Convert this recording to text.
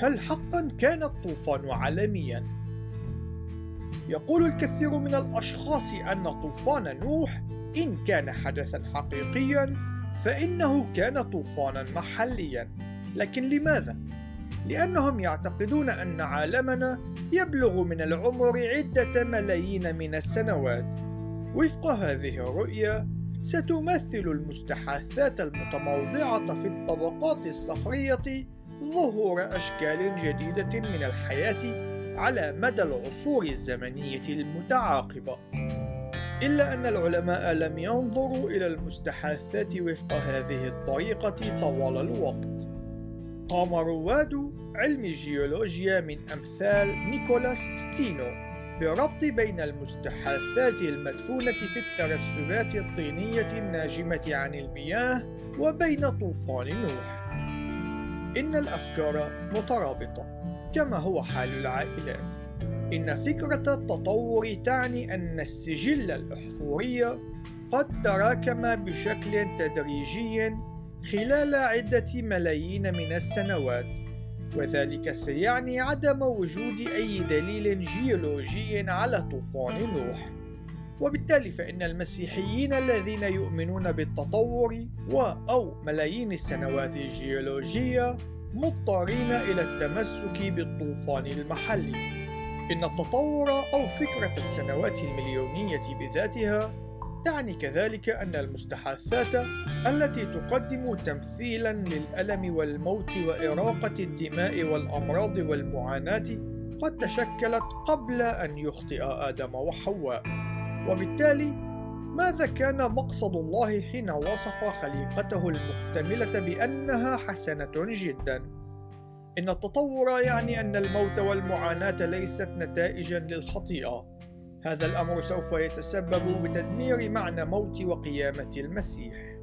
هل حقا كان الطوفان عالميا؟ يقول الكثير من الأشخاص أن طوفان نوح إن كان حدثا حقيقيا فإنه كان طوفانا محليا لكن لماذا؟ لأنهم يعتقدون أن عالمنا يبلغ من العمر عدة ملايين من السنوات وفق هذه الرؤية ستمثل المستحاثات المتموضعة في الطبقات الصخرية ظهور أشكال جديدة من الحياة على مدى العصور الزمنية المتعاقبة. إلا أن العلماء لم ينظروا إلى المستحاثات وفق هذه الطريقة طوال الوقت. قام رواد علم الجيولوجيا من أمثال نيكولاس ستينو بالربط بين المستحاثات المدفونة في الترسبات الطينية الناجمة عن المياه وبين طوفان نوح إن الأفكار مترابطة كما هو حال العائلات. إن فكرة التطور تعني أن السجل الأحفوري قد تراكم بشكل تدريجي خلال عدة ملايين من السنوات وذلك سيعني عدم وجود أي دليل جيولوجي على طوفان نوح. وبالتالي فإن المسيحيين الذين يؤمنون بالتطور أو ملايين السنوات الجيولوجية مضطرين إلى التمسك بالطوفان المحلي. إن التطور أو فكرة السنوات المليونية بذاتها تعني كذلك أن المستحاثات التي تقدم تمثيلا للألم والموت وإراقة الدماء والأمراض والمعاناة قد تشكلت قبل أن يخطئ آدم وحواء. وبالتالي ماذا كان مقصد الله حين وصف خليقته المكتملة بأنها حسنة جدا؟ إن التطور يعني أن الموت والمعاناة ليست نتائجا للخطيئة. هذا الأمر سوف يتسبب بتدمير معنى موت وقيامة المسيح.